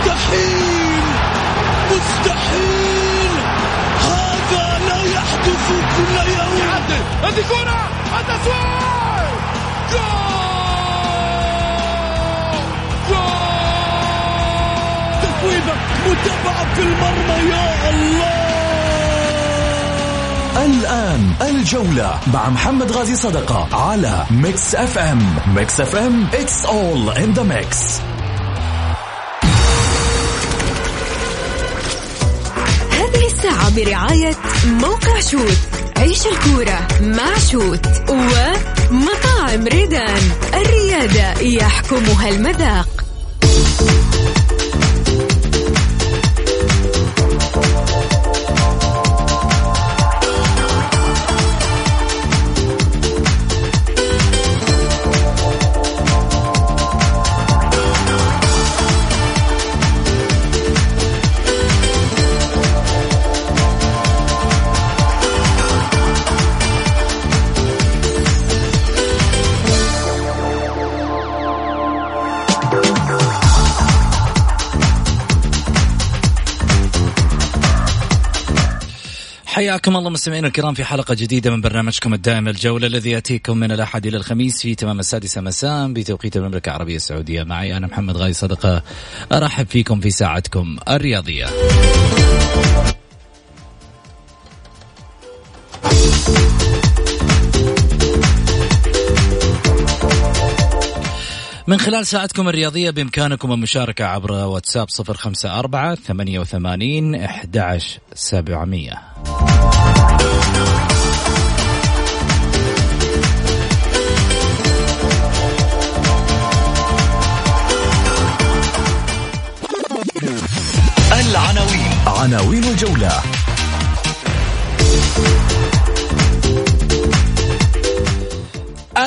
مستحيل! مستحيل! هذا لا يحدث كل يوم! يعدل! هذه كرة! التسويق جول! جول! تفويضة! متابعة في المرمى يا الله! الآن الجولة مع محمد غازي صدقة على ميكس أف أم. ميكس أف أم it's all in the mix. برعاية موقع شوت. عيش الكورة مع شوت ومطاعم ريدان. الريادة يحكمها المذاق. حياكم الله مستمعينا الكرام في حلقة جديدة من برنامجكم الدائم الجولة الذي يأتيكم من الأحد إلى الخميس في تمام السادسة مساء بتوقيت المملكة العربية السعودية. معي أنا محمد غاي صدقة أرحب فيكم في ساعتكم الرياضية. من خلال ساعتكم الرياضية بإمكانكم المشاركة عبر واتساب صفر خمسة أربعة ثمانية وثمانين أحد سبعمية. العناوين. عناوين الجولة.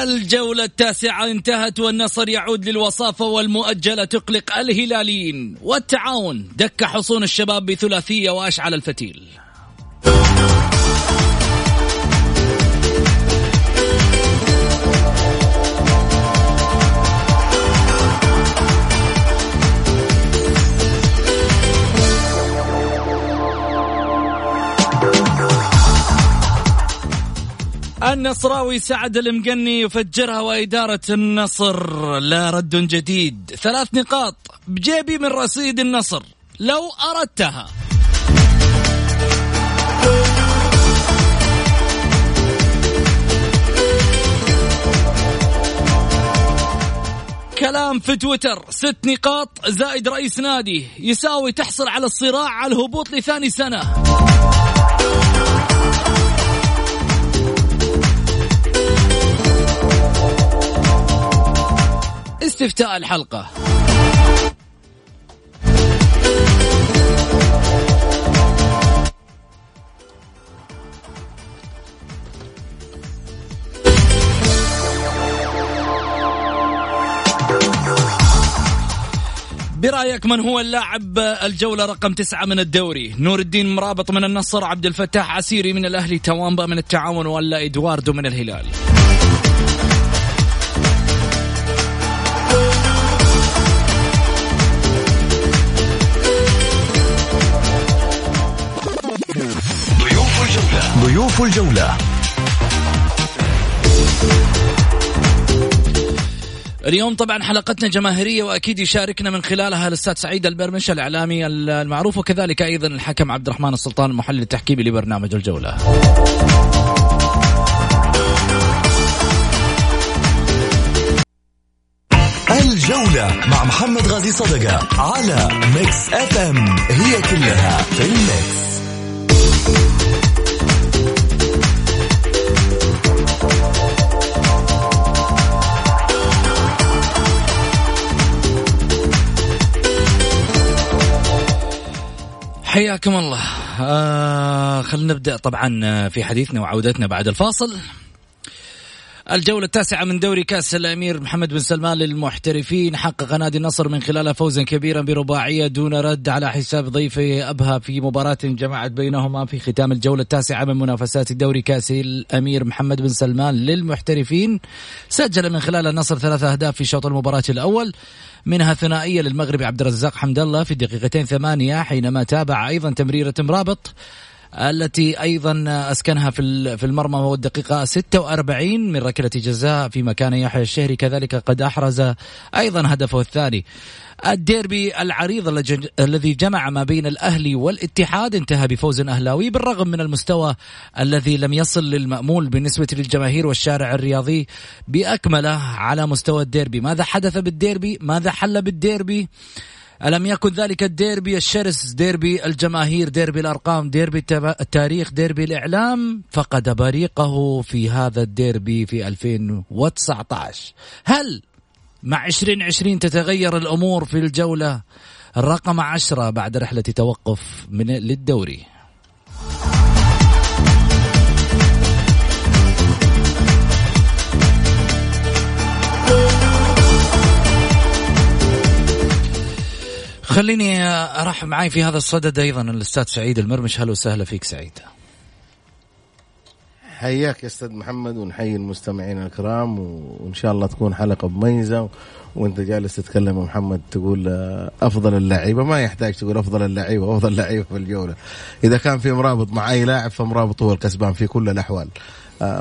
الجولة التاسعة انتهت والنصر يعود للوصافة والمؤجلة تقلق الهلاليين. والتعاون دك حصون الشباب بثلاثية وأشعل الفتيل. النصراوي سعد المقني يفجرها وإدارة النصر. لا رد جديد. ثلاث نقاط. بجيبي من رصيد النصر. لو أردتها. كلام في تويتر. ست نقاط. زائد رئيس نادي. يساوي تحصل على الصراع على الهبوط لثاني سنة. استفتاء الحلقة. برأيك من هو اللاعب الجولة رقم تسعة من الدوري؟ نور الدين مرابط من النصر عبد الفتاح عسيري من الأهلي توامبا من التعاون ولا إدواردو من الهلال؟ ضيوف الجولة. اليوم طبعا حلقتنا جماهيرية وأكيد يشاركنا من خلالها الأستاذ سعيد البرمشة الإعلامي المعروف وكذلك أيضا الحكم عبد الرحمن السلطان المحلل التحكيمي لبرنامج الجولة. الجولة مع محمد غازي صدقة على Mix FM هي كلها في ال Mix حياكم الله. آه خلينا نبدأ طبعا في حديثنا وعودتنا بعد الفاصل. الجولة التاسعة من دوري كأس الأمير محمد بن سلمان للمحترفين. حقق نادي النصر من خلالها فوزا كبيرا برباعية دون رد على حساب ضيفه أبها في مباراة جمعت بينهما في ختام الجولة التاسعة من منافسات دوري كأس الأمير محمد بن سلمان للمحترفين. سجل من خلال النصر ثلاثة أهداف في شوط المباراة الأول منها ثنائية للمغربي عبد الرزاق حمد الله في دقيقتين ثمانية حينما تابع أيضا تمريرة مرابط التي أيضا أسكنها في في المرمى وهو الدقيقة 46 من ركلة جزاء في مكان يحيى الشهري كذلك قد أحرز أيضا هدفه الثاني الديربي العريض الذي جمع ما بين الأهلي والاتحاد انتهى بفوز أهلاوي بالرغم من المستوى الذي لم يصل للمأمول بالنسبة للجماهير والشارع الرياضي بأكمله على مستوى الديربي، ماذا حدث بالديربي؟ ماذا حل بالديربي؟ ألم يكن ذلك الديربي الشرس ديربي الجماهير ديربي الأرقام ديربي التاريخ ديربي الإعلام؟ فقد بريقه في هذا الديربي في 2019 هل مع 2020 تتغير الأمور في الجولة؟ الرقم عشرة بعد رحلة توقف من للدوري. خليني أرحب معي في هذا الصدد أيضا الأستاذ سعيد المرمش. هلا وسهلا فيك سعيد. حياك يا أستاذ محمد ونحيي المستمعين الكرام وإن شاء الله تكون حلقة مميزة وأنت جالس تتكلم يا محمد تقول أفضل اللعيبة. ما يحتاج تقول أفضل اللعيبة وأفضل لعيبة في الجولة. إذا كان في مرابط مع أي لاعب فمرابط هو الكسبان في كل الأحوال.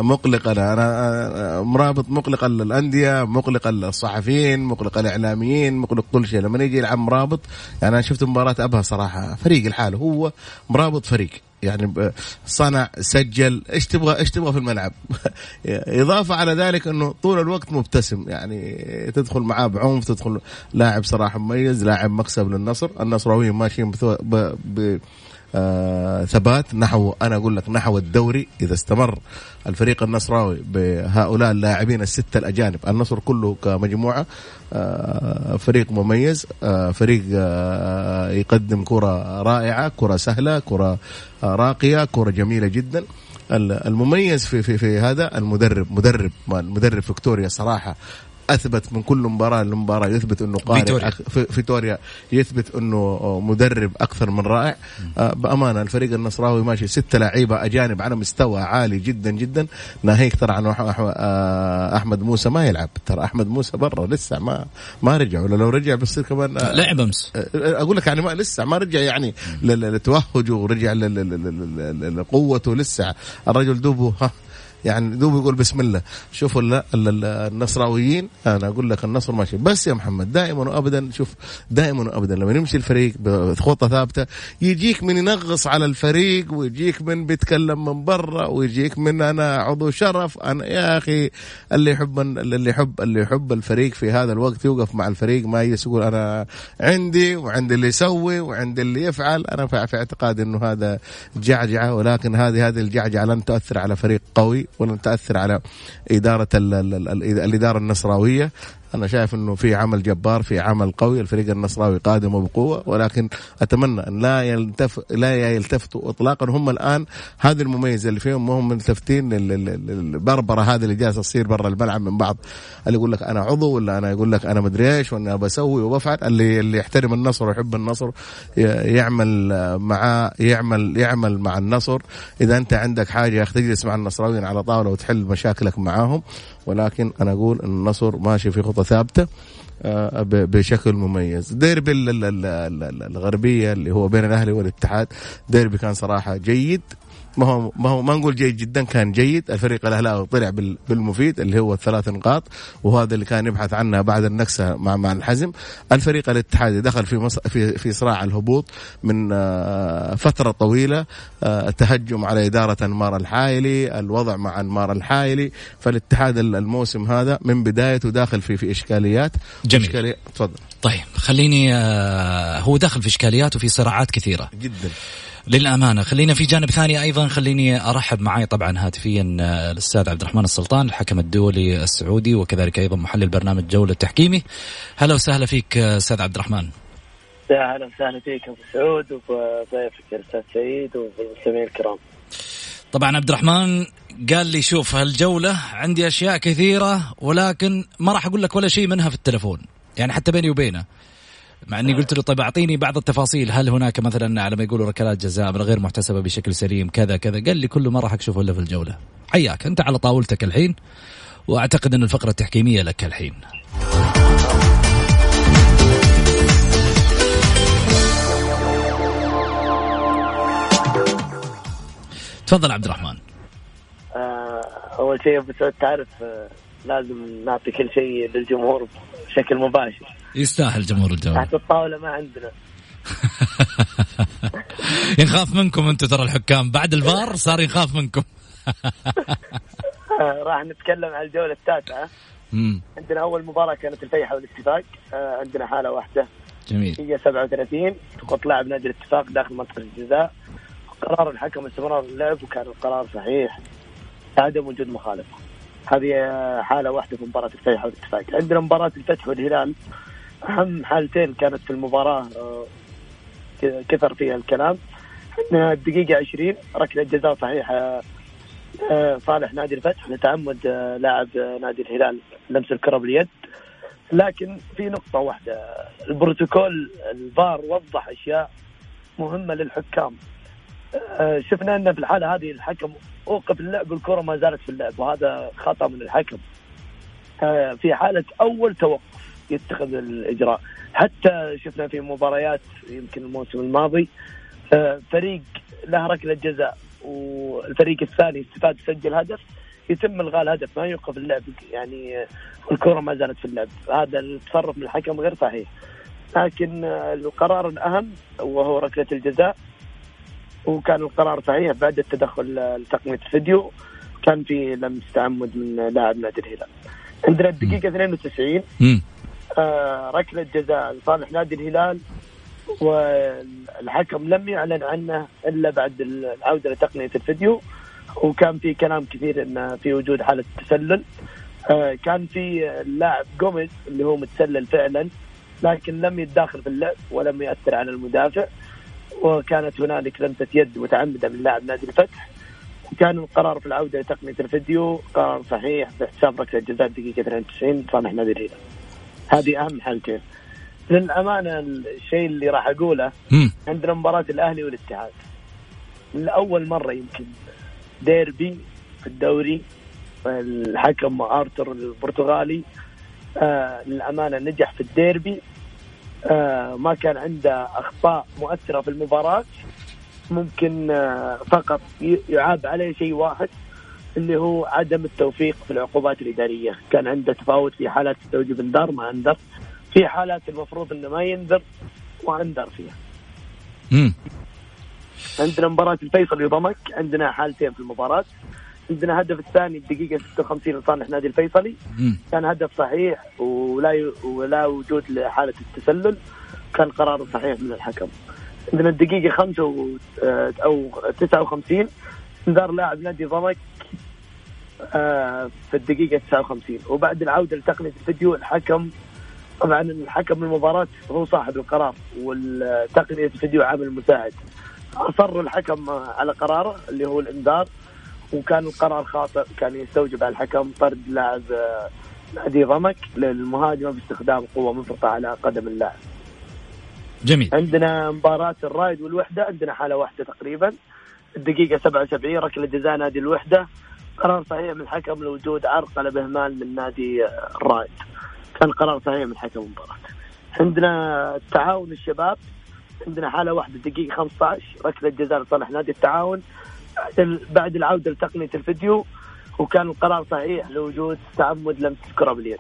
مقلق أنا أنا مرابط مقلق الانديه مقلق الصحفيين مقلق الاعلاميين مقلق كل شيء. لما يجي يلعب مرابط يعني أنا شفت مباراة أبها صراحة. فريق الحال هو مرابط فريق. يعني صنع سجل إيش تبغى إيش تبغى في الملعب؟ إضافة على ذلك إنه طول الوقت مبتسم. يعني تدخل معاه بعنف تدخل لاعب صراحة مميز لاعب مكسب للنصر. النصراويين ماشيين ب... ب... آه ثبات نحو أنا أقول لك نحو الدوري إذا استمر الفريق النصراوي بهؤلاء اللاعبين الستة الأجانب. النصر كله كمجموعة آه فريق مميز آه فريق يقدم كرة رائعة كرة سهلة كرة راقية كرة جميلة جدا. المميز في في في هذا المدرب مدرب المدرب فيكتوريا صراحة أثبت من كل مباراة لمباراة يثبت إنه قارئ فيتوريا. فيتوريا يثبت إنه مدرب أكثر من رائع. آه، بأمانة الفريق النصراوي ماشي ستة لعيبة أجانب على مستوى عالي جدا جدا. ناهيك ترى عن آه، أحمد موسى ما يلعب. ترى أحمد موسى برا لسه ما ما رجع. ولا لو رجع بيصير كمان آه، لعب أمس. أقول لك يعني ما لسه ما رجع يعني لتوهجه ورجع لقوته. لسه الرجل دوبه ها يعني دوب يقول بسم الله. شوفوا النصراويين أنا أقول لك النصر ماشي. بس يا محمد دائما وابدا شوف دائما وابدا لما يمشي الفريق بخطة ثابتة يجيك من ينغص على الفريق ويجيك من بيتكلم من برا ويجيك من أنا عضو شرف أنا يا أخي اللي يحب اللي يحب اللي يحب الفريق في هذا الوقت يوقف مع الفريق ما يجلس يقول أنا عندي وعندي اللي يسوي وعندي اللي يفعل. أنا في اعتقادي إنه هذا جعجعة ولكن هذه هذه الجعجعة لن تؤثر على فريق قوي. ولن تاثر على إدارة الإدارة النصراوية. أنا شايف إنه في عمل جبار في عمل قوي الفريق النصراوي قادم بقوه ولكن أتمنى أن لا يلتف لا يلتفتوا اطلاقا. هم الآن هذه المميزة اللي فيهم هم ملتفتين البربره هذه اللي جالسة تصير برا الملعب من بعض. اللي يقول لك أنا عضو ولا أنا يقول لك أنا مدري إيش وأنا بسوي وبفعل. اللي اللي يحترم النصر ويحب النصر يعمل معاه يعمل يعمل مع النصر. إذا أنت عندك حاجة يا أخي تجلس مع النصراويين على طاولة وتحل مشاكلك معاهم. ولكن أنا أقول إن النصر ماشي في خطة ثابتة آه، بشكل مميز. ديربي الغربية اللي هو بين الأهلي والاتحاد ديربي كان صراحة جيد. ما هو ما هو ما نقول جيد جدا كان جيد. الفريق الاهلاوي طلع بالمفيد اللي هو الثلاث نقاط وهذا اللي كان يبحث عنها بعد النكسة مع مع الحزم. الفريق الاتحادي دخل في مص... في في صراع الهبوط من آه، فترة طويلة التهجم آه، على إدارة أنمار الحايلي الوضع مع أنمار الحايلي. فالاتحاد الموسم هذا من بدايته داخل في في إشكاليات. جميل. إشكاليات. تفضل. طيب خليني آه، هو داخل في إشكاليات وفي صراعات كثيرة. جدا. للأمانة. خلينا في جانب ثاني أيضا. خليني أرحب معي طبعا هاتفيا آه، الأستاذ عبد الرحمن السلطان الحكم الدولي السعودي وكذلك أيضا محلل برنامج جولة التحكيمي هلا وسهلا فيك آه، أستاذ عبد الرحمن. أهلا وسهلا فيك أبو سعود وبضيفك الأستاذ سعيد وبالمستمعين الكرام. طبعا عبد الرحمن قال لي شوف هالجولة عندي أشياء كثيرة ولكن ما راح أقول لك ولا شيء منها في التلفون. يعني حتى بيني وبينه. مع إني قلت له طيب أعطيني بعض التفاصيل. هل هناك مثلا على ما يقولوا ركلات جزاء غير محتسبة بشكل سليم كذا كذا؟ قال لي كله ما راح اكشفه إلا في الجولة. حياك أنت على طاولتك الحين وأعتقد إن الفقرة التحكيمية لك الحين. تفضل عبد الرحمن. آه، أول شيء سعود تعرف آه، لازم نعطي كل شيء للجمهور بشكل مباشر. يستاهل جمهور الجولة. تحت الطاولة ما عندنا. ينخاف منكم أنتم ترى الحكام. بعد الفار صار يخاف منكم. آه، راح نتكلم عن الجولة التاسعة. عندنا أول مباراة كانت الفيحة والاتفاق. آه، عندنا حالة واحدة. جميل. هي 37 سقوط لاعب نادي الاتفاق داخل منطقة الجزاء. قرار الحكم استمرار اللعب وكان القرار صحيح. عدم وجود مخالفة. هذه آه، حالة واحدة في مباراة الفيحة والاتفاق. عندنا مباراة الفتح والهلال. أهم حالتين كانت في المباراة آه، كثر فيها الكلام. عندنا الدقيقة 20 ركلة جزاء صحيحة آه، صالح نادي الفتح لتعمد آه، لاعب نادي الهلال لمس الكرة باليد. لكن في نقطة واحدة البروتوكول الفار وضح أشياء مهمة للحكام. شفنا أن في الحالة هذه الحكم أوقف اللعب والكرة ما زالت في اللعب وهذا خطأ من الحكم. في حالة أول توقف يتخذ الإجراء. حتى شفنا في مباريات يمكن الموسم الماضي آه، فريق له ركلة جزاء والفريق الثاني استفاد سجل هدف يتم إلغاء الهدف ما يوقف اللعب يعني آه، الكرة ما زالت في اللعب. هذا التصرف من الحكم غير صحيح. لكن آه، القرار الأهم وهو ركلة الجزاء وكان القرار صحيح بعد التدخل لتقنية الفيديو كان في لمس تعمد من لاعب نادي الهلال. عندنا الدقيقة 92 آه، ركلة جزاء لصالح نادي الهلال والحكم لم يعلن عنه إلا بعد العودة لتقنية الفيديو. وكان في كلام كثير إن في وجود حالة تسلل. آه، كان في اللاعب جوميز اللي هو متسلل فعلا لكن لم يتداخل في اللعب ولم يؤثر على المدافع. وكانت هنالك لمسة يد متعمدة من لاعب نادي الفتح. وكان القرار في العودة لتقنية الفيديو قرار صحيح باحتساب ركلة جزاء الدقيقه 92 صالح نادي الهلال. هذه أهم حالتين للأمانة الشيء اللي راح أقوله مم. عندنا مباراة الأهلي والاتحاد. لأول مرة يمكن ديربي في الدوري الحكم ارتر البرتغالي آه للأمانة نجح في الديربي. آه ما كان عنده أخطاء مؤثرة في المباراة. ممكن آه فقط يعاب عليه شيء واحد. اللي هو عدم التوفيق في العقوبات الإدارية، كان عنده تفاوت في حالات تستوجب انذار ما انذر، في حالات المفروض إنه ما ينذر وانذر فيها. مم. عندنا مباراة الفيصل وضمك عندنا حالتين في المباراة. عندنا هدف الثاني الدقيقة 56 لصالح نادي الفيصلي. مم. كان هدف صحيح ولا ي... ولا وجود لحالة التسلل. كان قرار صحيح من الحكم. عندنا الدقيقة 5 و... آه، أو 59 انذار لاعب نادي ضمك آه، في الدقيقة 59 وبعد العودة لتقنية الفيديو الحكم طبعا الحكم المباراة هو صاحب القرار والتقنية الفيديو عامل مساعد أصر الحكم على قراره اللي هو الإنذار وكان القرار خاطئ كان يستوجب على الحكم طرد لاعب آه، نادي ضمك للمهاجمة باستخدام قوة مفرطة على قدم اللاعب. جميل. عندنا مباراة الرايد والوحدة عندنا حالة واحدة تقريبا. الدقيقة 77 ركلة جزاء نادي الوحدة. قرار صحيح من الحكم لوجود عرقلة بهمال من نادي الرايد كان قرار صحيح من حكم المباراة. عندنا التعاون الشباب. عندنا حالة واحدة دقيقة 15 ركلة جزاء لصالح نادي التعاون. بعد ال- بعد العودة لتقنية الفيديو وكان القرار صحيح لوجود تعمد لمس الكرة باليد.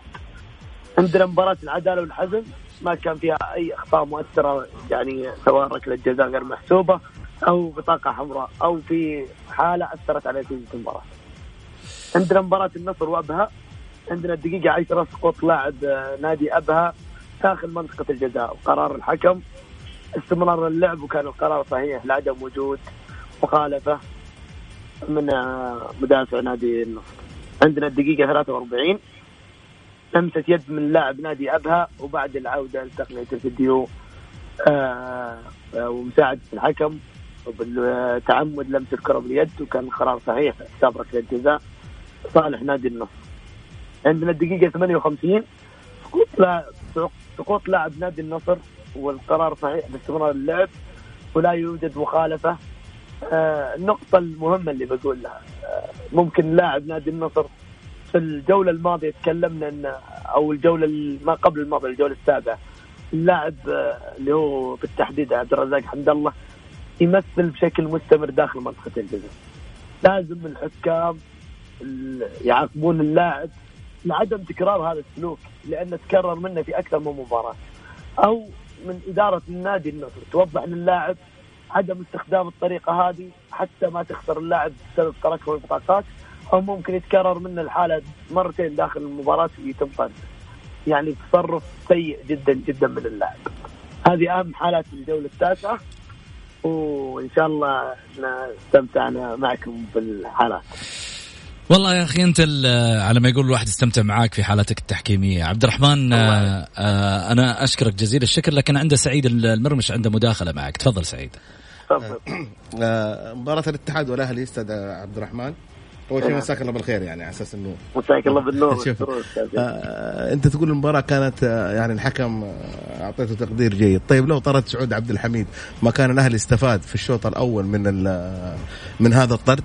عندنا مباراة العدالة والحزم. ما كان فيها أي أخطاء مؤثرة يعني سواء ركلة جزاء غير محسوبة. أو بطاقة حمراء أو في حالة أثرت على نتيجة المباراة. عندنا مباراة النصر وأبها. عندنا الدقيقة 10 سقوط لاعب آه، نادي أبها داخل منطقة الجزاء وقرار الحكم. استمرار اللعب وكان القرار صحيح لعدم وجود مخالفة من آه، مدافع نادي النصر. عندنا الدقيقة 43 لمسة يد من لاعب نادي أبها وبعد العودة لتقنية الفيديو آه، آه، ومساعدة الحكم. وبالتعمد لمس الكره باليد وكان قرار صحيح حساب ركله جزاء صالح نادي النصر. عندنا الدقيقة 58 سقوط سقوط لاعب نادي النصر والقرار صحيح باستمرار اللعب ولا يوجد مخالفة. آه النقطة المهمة اللي بقول لها آه ممكن لاعب نادي النصر في الجولة الماضية تكلمنا ان أو الجولة ما قبل الماضيه الجولة السابعة اللاعب آه اللي هو بالتحديد عبد الرزاق حمد الله يمثل بشكل مستمر داخل منطقة الجزاء لازم الحكام يعاقبون اللاعب لعدم تكرار هذا السلوك لأنه تكرر منه في أكثر من مباراة. أو من إدارة النادي النصر توضح للاعب عدم استخدام الطريقة هذه حتى ما تخسر اللاعب بسبب تراكم البطاقات أو ممكن يتكرر منه الحالة مرتين داخل المباراة ويتم طرده. يعني تصرف سيء جدا جدا من اللاعب. هذه أهم حالات الجولة التاسعة. وإن شاء الله استمتعنا معكم بالحالات والله يا أخي أنت على ما يقول الواحد استمتع معاك في حالتك التحكيمية. عبد الرحمن آه آه أنا أشكرك جزيل الشكر لكن عنده سعيد المرمش عنده مداخلة معك. تفضل سعيد. تفضل. آه مباراة الاتحاد والأهلي أستاذ عبد الرحمن. أول شيء مساك الله بالخير يعني على أساس إنه مساك الله بالنور شوف آه أنت تقول المباراة كانت آه يعني الحكم آه أعطيته تقدير جيد. طيب لو طرد سعود عبد الحميد ما كان الأهلي استفاد في الشوط الأول من من هذا الطرد؟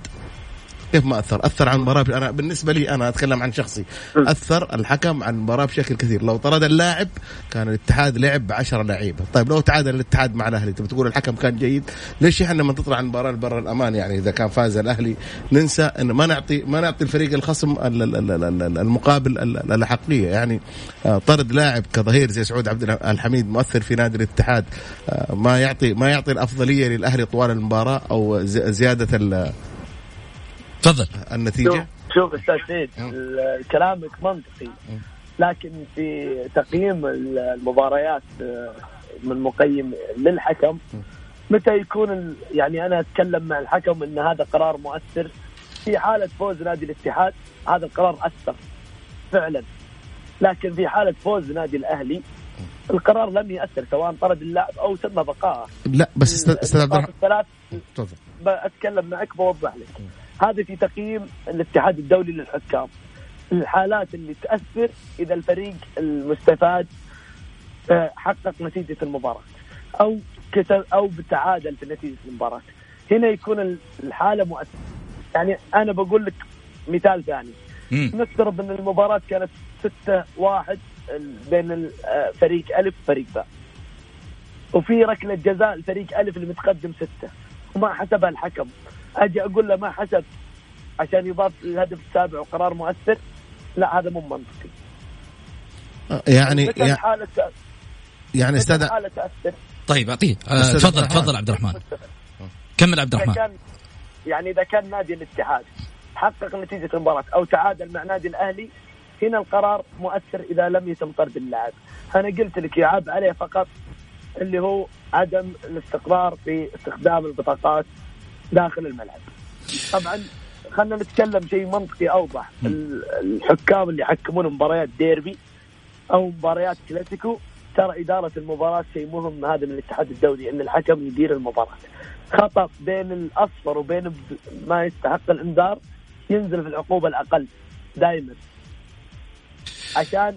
كيف ما أثر؟ أثر عن المباراه أنا بالنسبة لي أنا أتكلم عن شخصي. أثر الحكم عن المباراه بشكل كثير. لو طرد اللاعب كان الاتحاد لعب ب 10 لعيبة. طيب لو تعادل الاتحاد مع الأهلي تبي تقول الحكم كان جيد؟ ليش إحنا لما تطلع المباراه برا الأمان يعني؟ إذا كان فاز الأهلي ننسى انه ما نعطي ما نعطي الفريق الخصم المقابل الاحقيه يعني طرد لاعب كظهير زي سعود عبد الحميد مؤثر في نادي الاتحاد ما يعطي ما يعطي الأفضلية للأهلي طوال المباراة أو زيادة تفضل. النتيجة؟ شوف أستاذ سيد كلامك منطقي. لكن في تقييم المباريات من مقيم للحكم متى يكون يعني أنا أتكلم مع الحكم إن هذا قرار مؤثر. في حالة فوز نادي الاتحاد هذا القرار أثر فعلا. لكن في حالة فوز نادي الأهلي القرار لم يأثر سواء طرد اللاعب أو تم بقائه. لا بس أستاذ عبد الرحمن. الثلاث اتكلم معك بوضح لك. هذا في تقييم الاتحاد الدولي للحكام. الحالات اللي تأثر إذا الفريق المستفاد حقق نتيجة المباراة أو كسب أو بتعادل في نتيجة المباراة. هنا يكون الحالة مؤثرة. يعني أنا بقول لك مثال ثاني. نفترض إن المباراة كانت 6 1 بين فريق ألف وفريق باء وفي ركلة جزاء الفريق ألف اللي متقدم ستة. وما حسبها الحكم. أجي أقول له ما حسب عشان يضاف الهدف السابع وقرار مؤثر. لا هذا مو منطقي. يعني يعني حالة يعني أستاذ حالة تأثر؟ طيب اعطيه آه، تفضل تفضل عبد الرحمن. كمل عبد الرحمن. كان يعني إذا كان نادي الاتحاد حقق نتيجة المباراة أو تعادل مع نادي الأهلي هنا القرار مؤثر إذا لم يتم طرد اللاعب. أنا قلت لك يعاب عليه فقط اللي هو عدم الاستقرار في استخدام البطاقات داخل الملعب. طبعا خلينا نتكلم شيء منطقي أوضح. الحكام اللي يحكمون مباريات ديربي أو مباريات كلاسيكو ترى إدارة المباراة شيء مهم هذا من الاتحاد الدولي إن الحكم يدير المباراة. خطأ بين الأصفر وبين ما يستحق الإنذار ينزل في العقوبة الأقل دائما عشان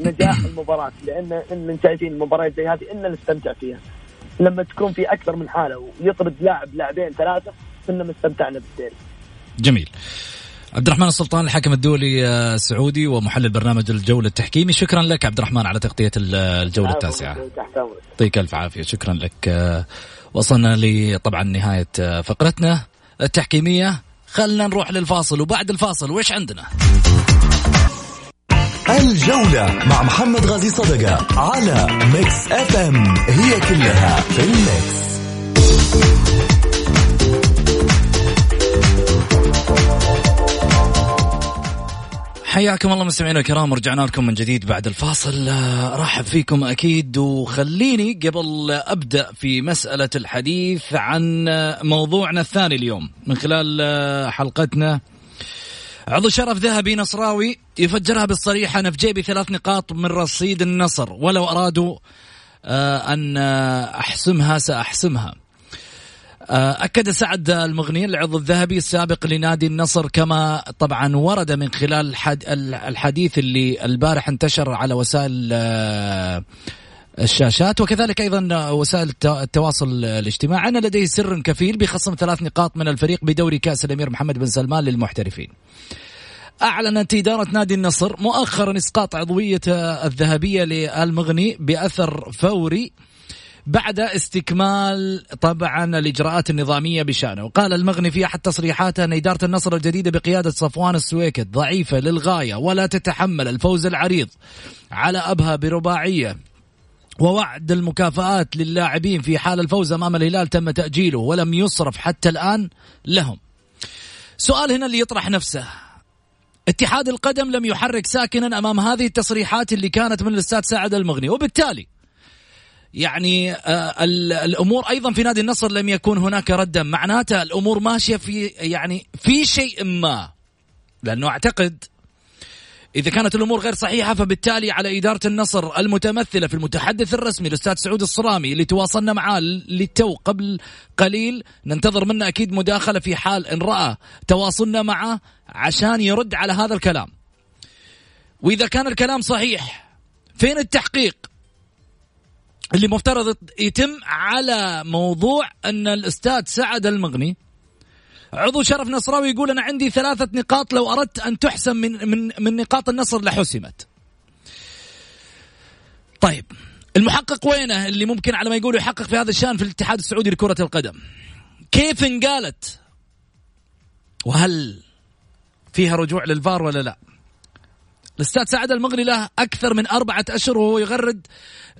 نجاح المباراة لأن إن شايفين المباريات زي هذه إن نستمتع فيها. لما تكون في أكثر من حالة ويطرد لاعب لاعبين ثلاثة كنا استمتعنا بالديربي. جميل. عبد الرحمن السلطان الحكم الدولي السعودي ومحلل برنامج الجولة التحكيمي. شكرا لك عبد الرحمن على تغطية الجولة التاسعة. يعطيك ألف عافية. شكرا لك. وصلنا لطبعا نهاية فقرتنا التحكيمية. خلنا نروح للفاصل وبعد الفاصل وش عندنا؟ الجولة مع محمد غازي صدقة على Mix FM هي كلها في ال Mix. حياكم الله مستمعينا الكرام ورجعنا لكم من جديد بعد الفاصل. ارحب فيكم أكيد وخليني قبل أبدأ في مسألة الحديث عن موضوعنا الثاني اليوم. من خلال حلقتنا عضو شرف ذهبي نصراوي يفجرها بالصريح. أنا في جيبي ثلاث نقاط من رصيد النصر ولو أرادوا أن أحسمها سأحسمها. آه، أكد سعد المغني العضو الذهبي السابق لنادي النصر كما طبعا ورد من خلال الحديث اللي البارح انتشر على وسائل آه، الشاشات وكذلك أيضا وسائل التواصل الاجتماعي. ان لديه سر كفيل بخصم ثلاث نقاط من الفريق بدوري كأس الأمير محمد بن سلمان للمحترفين. أعلنت إدارة نادي النصر مؤخرا إسقاط عضوية الذهبية للمغني بأثر فوري بعد استكمال طبعا الإجراءات النظامية بشأنه. وقال المغني في أحد تصريحاته أن إدارة النصر الجديدة بقيادة صفوان السويكت ضعيفة للغاية ولا تتحمل الفوز العريض على أبها برباعية. ووعد المكافآت للاعبين في حال الفوز أمام الهلال تم تأجيله ولم يصرف حتى الآن لهم. سؤال هنا اللي يطرح نفسه. اتحاد القدم لم يحرك ساكنا أمام هذه التصريحات اللي كانت من الأستاذ سعد المغني. وبالتالي يعني آه الأمور أيضا في نادي النصر لم يكن هناك ردا. معناته الأمور ماشية في يعني في شيء ما. لأنه أعتقد إذا كانت الأمور غير صحيحة فبالتالي على إدارة النصر المتمثلة في المتحدث الرسمي الأستاذ سعود الصرامي اللي تواصلنا معاه للتو قبل قليل ننتظر منه أكيد مداخلة في حال إن رأى تواصلنا معه عشان يرد على هذا الكلام. وإذا كان الكلام صحيح فين التحقيق اللي مفترض يتم على موضوع أن الأستاذ سعد المغني عضو شرف نصراوي يقول أنا عندي ثلاثة نقاط لو أردت أن تحسم من من من نقاط النصر لحسمت. طيب المحقق وينه اللي ممكن على ما يقولوا يحقق في هذا الشأن في الاتحاد السعودي لكرة القدم؟ كيف انقالت؟ وهل فيها رجوع للفار ولا لا؟ الأستاذ سعد المغني له أكثر من أربعة أشهر وهو يغرد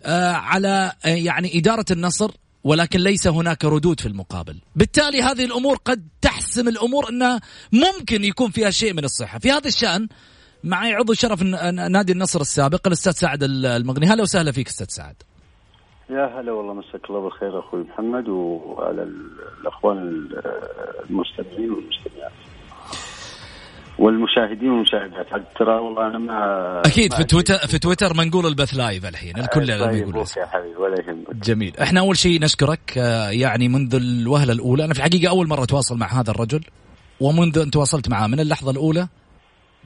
آه على آه يعني إدارة النصر ولكن ليس هناك ردود في المقابل. بالتالي هذه الأمور قد تحسم الأمور أنها ممكن يكون فيها شيء من الصحة. في هذا الشأن معي عضو شرف نادي النصر السابق الأستاذ سعد المغني. هلا وسهلا فيك أستاذ سعد. يا هلا والله مساك الله بالخير أخوي محمد وعلى الأخوان المستمعين والمستمعات. والمشاهدين والمشاهدات. ترى والله أنا ما أكيد في تويتر في تويتر ما نقول البث لايف الحين الكل آه طيب يقول يا حبيبي ولا يهمك. جميل. إحنا أول شيء نشكرك آه، يعني منذ الوهلة الأولى أنا في الحقيقة أول مرة أتواصل مع هذا الرجل ومنذ أن تواصلت معه من اللحظة الأولى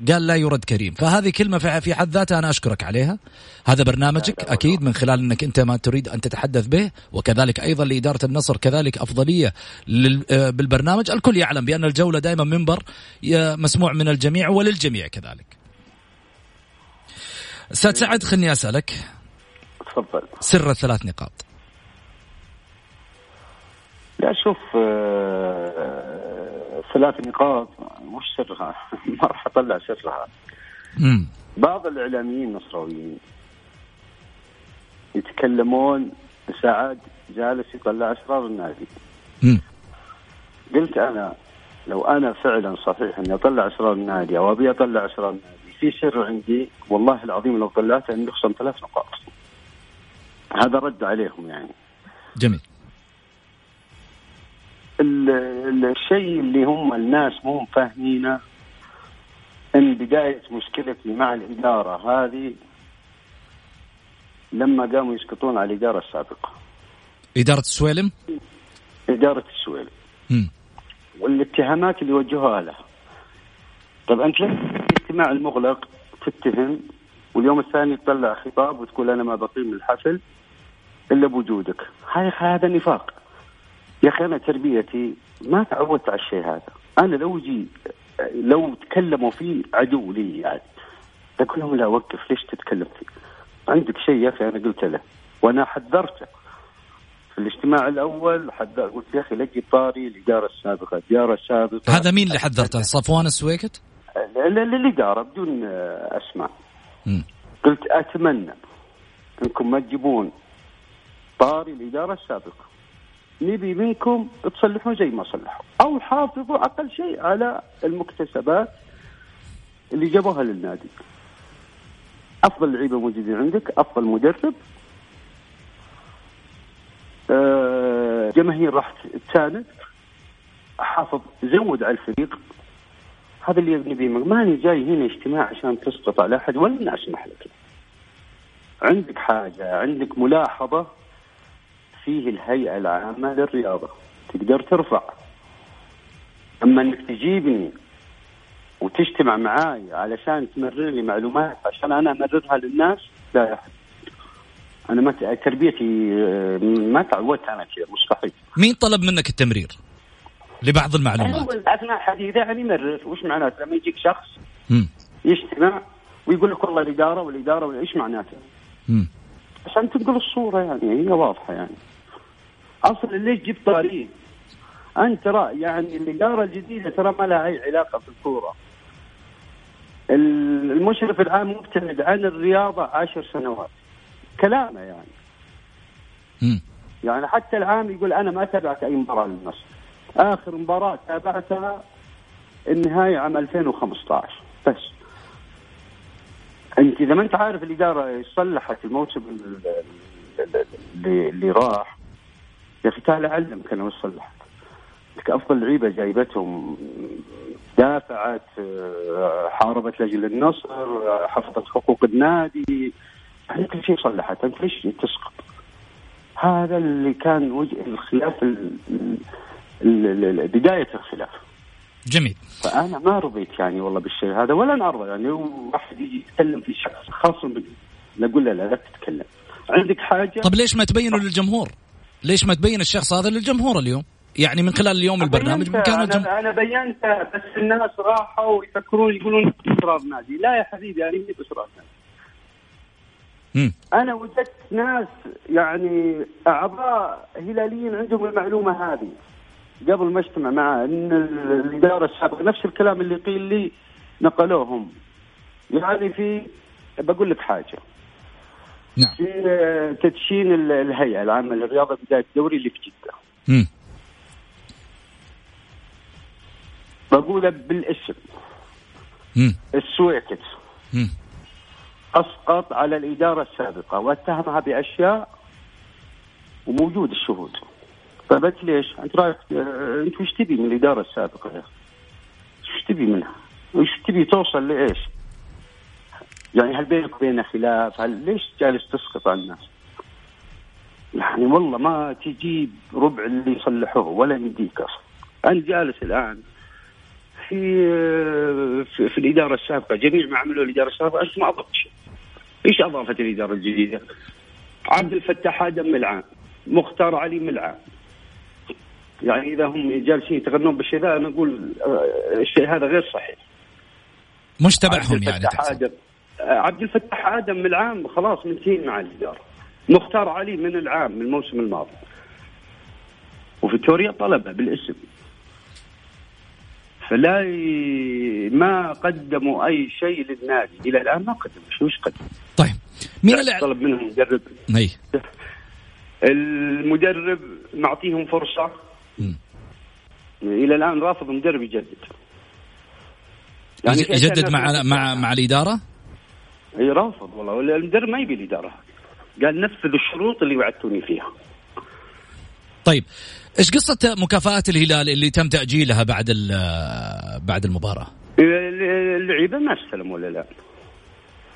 قال لا يرد كريم. فهذه كلمة في حد ذاتها أنا أشكرك عليها. هذا برنامجك. أكيد من خلال أنك أنت ما تريد أن تتحدث به وكذلك أيضا لإدارة النصر كذلك أفضلية آه، بالبرنامج. الكل يعلم بأن الجولة دائما منبر مسموع من الجميع وللجميع كذلك. أستاذ سعد خلني أسألك. تفضل. سر الثلاث نقاط. لا شوف آه، ثلاث نقاط. مش سرها. ما راح أطلع سرها. مم. بعض الإعلاميين النصراويين يتكلمون سعد جالس يطلع اسرار النادي. مم. قلت أنا لو أنا فعلا صحيح إني أطلع اسرار النادي أو أبي أطلع اسرار النادي في سر عندي والله العظيم لو طلعته إني أخصم ثلاث نقاط. هذا رد عليهم يعني. جميل. الشيء اللي هم الناس مو فاهمينه إن بداية مشكلتي مع الإدارة هذه لما قاموا يسقطون على الإدارة السابقة. إدارة السويلم؟ إدارة السويلم. والاتهامات اللي وجهوها لها. طب أنت ليه الاجتماع المغلق تتهم واليوم الثاني تطلع خطاب وتقول أنا ما بقيم الحفل إلا بوجودك، هذا نفاق. يا أخي أنا تربيتي ما تعودت على الشيء هذا. أنا لو جي لو تكلموا فيه عدو لي يعني أقول لهم لا وقف ليش تتكلم فيه؟ عندك شيء يا أخي؟ أنا قلت له وأنا حذرته. في الاجتماع الأول حذر قلت يا أخي لقي طاري الإدارة السابقة الاداره السابقة. هذا مين اللي حذرته؟ صفوان السويكت؟ الإدارة بدون أسماء. قلت أتمنى أنكم ما تجيبون طاري الإدارة السابقة. نبي منكم تصلحون زي ما صلحوا. أو حافظوا أقل شيء على المكتسبات اللي جابوها للنادي. أفضل لعيبة موجودين عندك أفضل مدرب. أه جماهير راح تساند حافظ زود على الفريق. هذا اللي نبي ماني جاي هنا اجتماع عشان تسقط على أحد ولا أسمح لك. عندك حاجة عندك ملاحظة. فيه الهيئة العامة للرياضة. تقدر ترفع. أما إنك تجيبني وتجتمع معاي علشان تمرر لي معلومات عشان أنا امررها للناس لا. يا أنا ما تربيتي آه، ما تعودت أنا كذا مستحيل. مين طلب منك التمرير لبعض المعلومات؟ أثناء حديثه يعني يمرر وش معناته؟ لما يجيك شخص. يجتمع ويقول لك والله الإدارة والإدارة إيش معناته؟ عشان تنقل الصورة يعني هي واضحة يعني. أصلا ليش جبت طاريه؟ أنت ترى يعني الإدارة الجديدة ترى ما لها أي علاقة في الكورة. ال- المشرف العام مبتعد عن الرياضة عشر سنوات. كلامه يعني. يعني حتى العام يقول أنا ما تابعت أي مباراة للنصر. آخر مباراة تابعتها النهاية عام 2015 بس. أنت إذا ما أنت عارف الإدارة صلحت الموسم ال- ال- اللي, اللي راح يا أخي تعال علمك أنا وش صلحت. لك أفضل لعيبة جايبتهم دافعت آه، حاربت لاجل النصر آه، حفظت حقوق النادي. يعني كل شيء صلحت. أنت ليش تسقط؟ هذا اللي كان وجه الخلاف ال- ال- ال- بداية الخلاف. جميل. فأنا ما رضيت يعني والله بالشيء هذا ولا أرضى. يعني واحد يجي يتكلم في شخص خاصم بي نقول له لا لا تتكلم. عندك حاجة؟ طب ليش ما تبينه للجمهور؟ ليش ما تبين الشخص هذا للجمهور اليوم؟ يعني من خلال اليوم البرنامج بامكان الجمهور أنا بينته بس الناس راحوا يفكرون يقولون اسرار نادي. لا يا حبيبي أنا مي باسرار نادي. مم. أنا وجدت ناس يعني أعضاء هلاليين عندهم المعلومة هذه. قبل ما أجتمع معه إن ال- الإدارة السابقة نفس الكلام اللي قيل لي نقلوهم. يعني في بقول لك حاجة. نعم في آه، تدشين ال- الهيئة العامة للرياضة بداية الدوري اللي في جدة مم. بقولها بالاسم مم. السويكت مم. أسقط على الإدارة السابقة واتهمها بأشياء وموجود الشهود فقلت ليش؟ انت رأيك آه، أنت وش تبي من الإدارة السابقة يا أخي؟ وش تبي منها؟ وش تبي توصل لإيش؟ يعني هل بينك وبينها خلاف؟ هل ليش جالس تسقط على الناس؟ يعني والله ما تجيب ربع اللي يصلحوه ولا يمديك أصلا. انت جالس الآن في في, في الإدارة السابقة جميع ما عملوا الإدارة السابقة انت ما أضفت شيء. إيش أضافت الإدارة الجديدة؟ عبد الفتاح آدم من العام، مختار علي من العام. يعني إذا هم جالسين يتغنون بالشيء ذا أنا أقول آه، الشيء هذا غير صحيح. مش تبعهم يعني عبد الفتاح آدم من العام خلاص منتهين مع الاداره. مختار علي من العام من الموسم الماضي. وفيتوريا طلبه بالاسم. فلا ي... ما قدموا أي شيء للنادي إلى الآن ما قدموا شيء وش قدموا؟ طيب مين اللي طلب منهم مدرب أي المدرب معطيهم فرصة مم. إلى الآن رافض المدرب يجدد أشياء يجدد مع مع. مع الإدارة اي رافض والله المدرب ما يبي الإدارة. قال نفذ الشروط اللي وعدتوني فيها. طيب إيش قصة مكافآت الهلال اللي تم تأجيلها بعد بعد المباراة؟ اللعيبة ما استلموا ولا لا.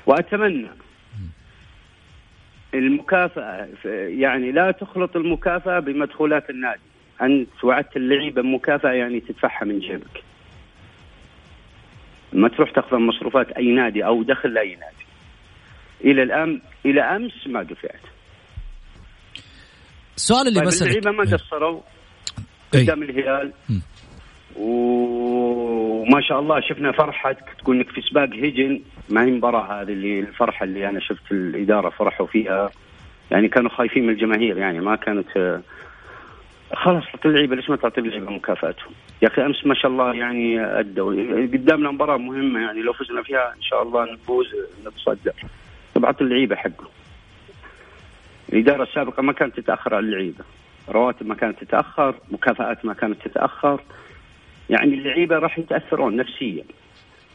وأتمنى المكافأة يعني لا تخلط المكافأة بمدخولات النادي. أنت وعدت اللعيبة مكافأة يعني تدفعها من جيبك. ما تروح تاخذ مصروفات أي نادي أو دخل لأي نادي. إلى الان إلى أمس ما دفعت السؤال اللي طيب بسألك اللعيبه ما. قصروا إيه. قدام الهلال. وما شاء الله شفنا فرحة تقول انك في سباق هجن ما هي المباراة هذه اللي الفرحة اللي أنا شفت الإدارة فرحوا فيها يعني كانوا خايفين من الجماهير يعني ما كانت خلاص تعطي اللعيبة ليش ما تعطي اللعيبة مكافاتهم يا أخي أمس ما شاء الله يعني أدوا قدامنا مباراة مهمة يعني لو فزنا فيها إن شاء الله نفوز نتصدر طب اعطي اللعيبة حقه. الإدارة السابقة ما كانت تتأخر على اللعيبة. رواتب ما كانت تتأخر مكافآت ما كانت تتأخر. يعني اللعيبة راح يتأثرون نفسيا.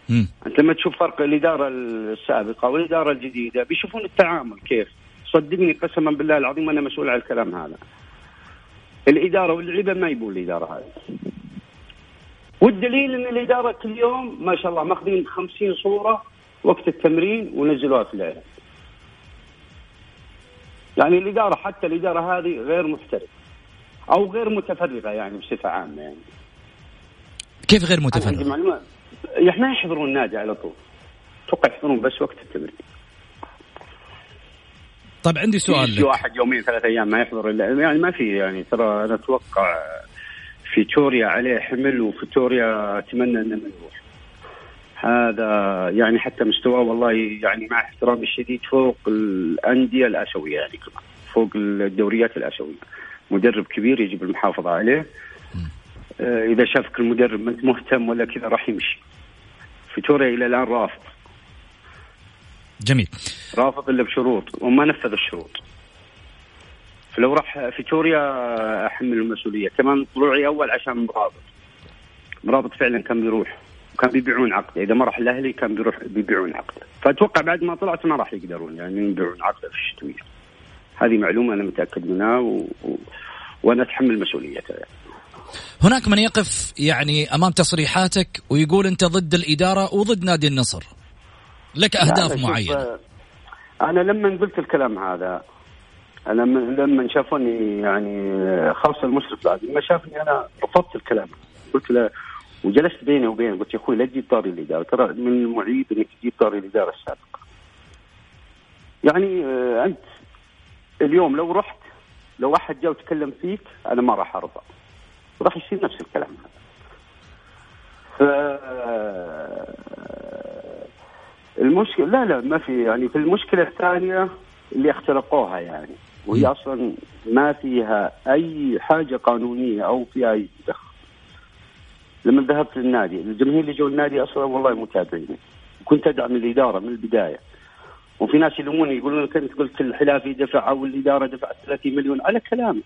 مم. أنت لما تشوف فرق الإدارة السابقة والإدارة الجديدة بيشوفون التعامل كيف. صدقني قسما بالله العظيم أنا مسؤول على الكلام هذا. الإدارة واللعيبة ما يبون الإدارة هذه. والدليل إن الإدارة كل يوم ما شاء الله ماخذين 50 صورة وقت التمرين ونزلوها في الاعلام يعني الإدارة حتى الإدارة هذه غير محترفه أو غير متفرغة يعني بصفة عامة يعني. كيف غير أنا عندي متفرغ؟ معلومة. يعني ما يحضرون النادي على طول. أتوقع يحضرون بس وقت التمرين. طيب عندي سؤال لك. واحد يومين ثلاث أيام ما يحضر الا يعني ما في يعني ترى أنا أتوقع فيتوريا عليه حمل وفيتوريا أتمنى إنه ما يروح. هذا يعني حتى مستواه والله يعني مع احترامي الشديد فوق الأندية الآسيوية يعني كمان فوق الدوريات الآسيوية. مدرب كبير يجب المحافظة عليه. آه، إذا شافك المدرب ما أنت مهتم ولا كذا راح يمشي. فيتوريا إلى الآن رافض. جميل. رافض إلا بشروط وما نفذ الشروط. فلو راح فيتوريا أحمل المسؤولية. كمان طلوعي أول عشان مرابط مرابط فعلا كان بيروح. وكان بيبيعون عقده إذا ما راح الأهلي كان بيروح بيبيعون عقده فأتوقع بعد ما طلعت ما راح يقدرون يعني يبيعون عقده في الشتوية. هذه معلومة أنا متأكد منها و... و... وأنا أتحمل مسؤوليتها. يعني. هناك من يقف يعني أمام تصريحاتك ويقول أنت ضد الإدارة وضد نادي النصر. لك أهداف معينة. أنا لما قلت الكلام هذا أنا لما لما شافوني يعني خاصه المشرف العادي لما شافني أنا رفضت الكلام. قلت له وجلست بيني وبينه قلت يا أخوي لا تجيب طاري الإدارة ترى من المعيب إنك تجيب طاري الإدارة السابقة. يعني آه، أنت اليوم لو رحت لو واحد جاء وتكلم فيك أنا ما راح أرضى. راح يصير نفس الكلام هذا. ف المشكلة لا لا ما في يعني في المشكلة الثانية اللي اختلقوها يعني وهي أصلا ما فيها أي حاجة قانونية أو فيها أي دخل. لما ذهبت للنادي الجماهير اللي جو النادي أصلا والله متابعين كنت أدعم الإدارة من البداية. وفي ناس يلوموني يقولون كنت قلت الحلافي دفع أو الإدارة دفعت 30 مليون. على كلامي.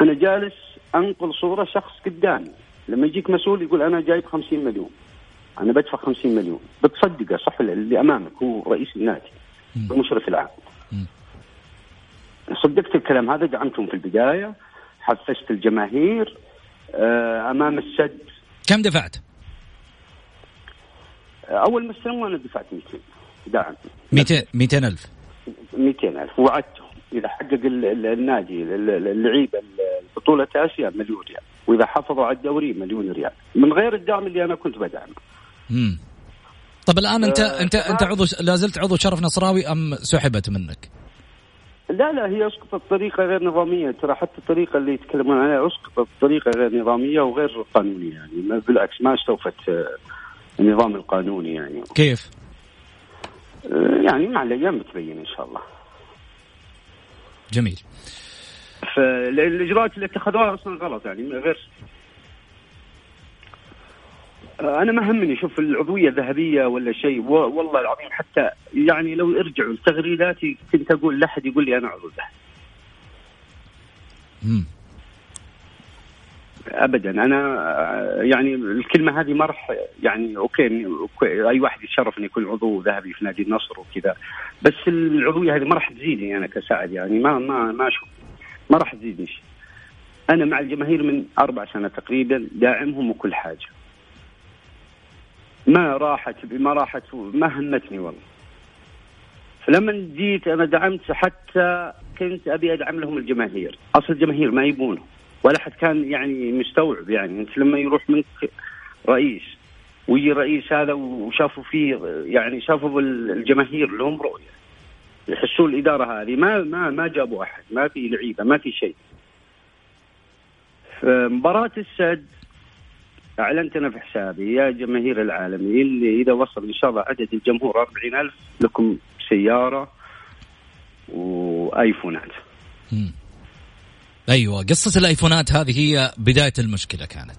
أنا جالس أنقل صورة شخص قدامي. لما يجيك مسؤول يقول أنا جايب 50 مليون. أنا بدفع 50 مليون. بتصدقه صح اللي أمامك هو رئيس النادي المشرف العام. صدقت الكلام هذا دعمتهم في البداية حفزت الجماهير أمام السد. كم دفعت؟ آه، أول ما استلموا أنا دفعت 200 دعم 200 200 ألف. 200 ألف. وعدتهم. إذا حقق ال- ال- النادي ال- ال- اللعيبة ال- بطولة آسيا مليون ريال. وإذا حافظوا على الدوري مليون ريال. من غير الدعم اللي أنا كنت بدعمه. مم. طب الآن انت آه، انت أنت عضو لا زلت عضو شرف نصراوي أم سحبت منك؟ لا لا هي أسقطت بطريقة غير نظامية. ترى حتى الطريقة اللي يتكلمون عنها أسقطت بطريقة غير نظامية وغير قانونية يعني بالعكس ما أستوفت آه، النظام القانوني يعني. كيف؟ آه، يعني مع الأيام بتبين إن شاء الله. جميل. فالإجراءات اللي اتخذوها أصلا غلط يعني غير أنا ما همني شوف العضوية الذهبية ولا شيء والله العظيم حتى يعني لو ارجعوا لتغريداتي كنت أقول لا أحد يقول لي أنا عضو ذهبي. ابدا. أنا آه، يعني الكلمة هذه ما راح يعني أوكي أي واحد يتشرف إنه يكون عضو ذهبي في نادي النصر وكذا بس العضوية هذه ما راح تزيدني أنا كسعد يعني ما ما ما أشوف ما راح تزيدني شيء. أنا مع الجماهير من أربع سنة تقريبا داعمهم وكل حاجة. ما راحت ما راحت ما همتني والله. فلما جيت أنا دعمت حتى كنت أبي أدعم لهم الجماهير. أصل الجماهير ما يبونه. ولا حد كان يعني مستوعب يعني. أنت لما يروح منك رئيس ويجي الرئيس هذا وشافوا فيه يعني شافوا الجماهير لهم رؤية. يحسوا الإدارة هذه. ما ما ما جابوا أحد. ما في لعيبة ما في شيء. فمباراة السد أعلنت أنا في حسابي يا جماهير العالمي اللي إذا وصل إن شاء الله عدد الجمهور 40000 لكم سيارة وآيفونات مم. أيوه قصة الآيفونات هذه هي بداية المشكلة كانت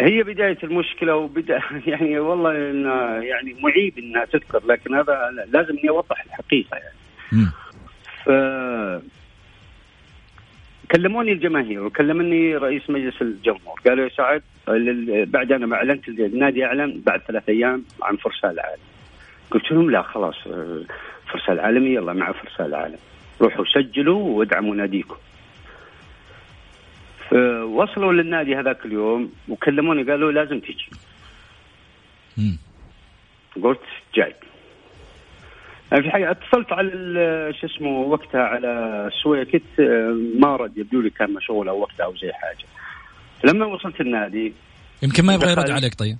هي بداية المشكلة وبدا يعني والله إن يعني معيب إنها تذكر لكن هذا لازم إني أوضح الحقيقة يعني. ف كلموني الجماهير وكلمني رئيس مجلس الجمهور. قالوا يا سعد بعد أنا ما أعلنت النادي أعلن بعد ثلاث أيام عن فرسان العالم. قلت لهم لا خلاص آه، فرسان العالمي يلا مع فرسان العالم. روحوا سجلوا وادعموا ناديكم. فوصلوا للنادي هذاك اليوم وكلموني قالوا لازم تجي. قلت جاي. في الحقيقة اتصلت على شو اسمه وقتها على السويكت آه، ما رد يبدو لي كان مشغول أو وقتها أو زي حاجة لما وصلت النادي يمكن ما يبغى يرد. عليك طيب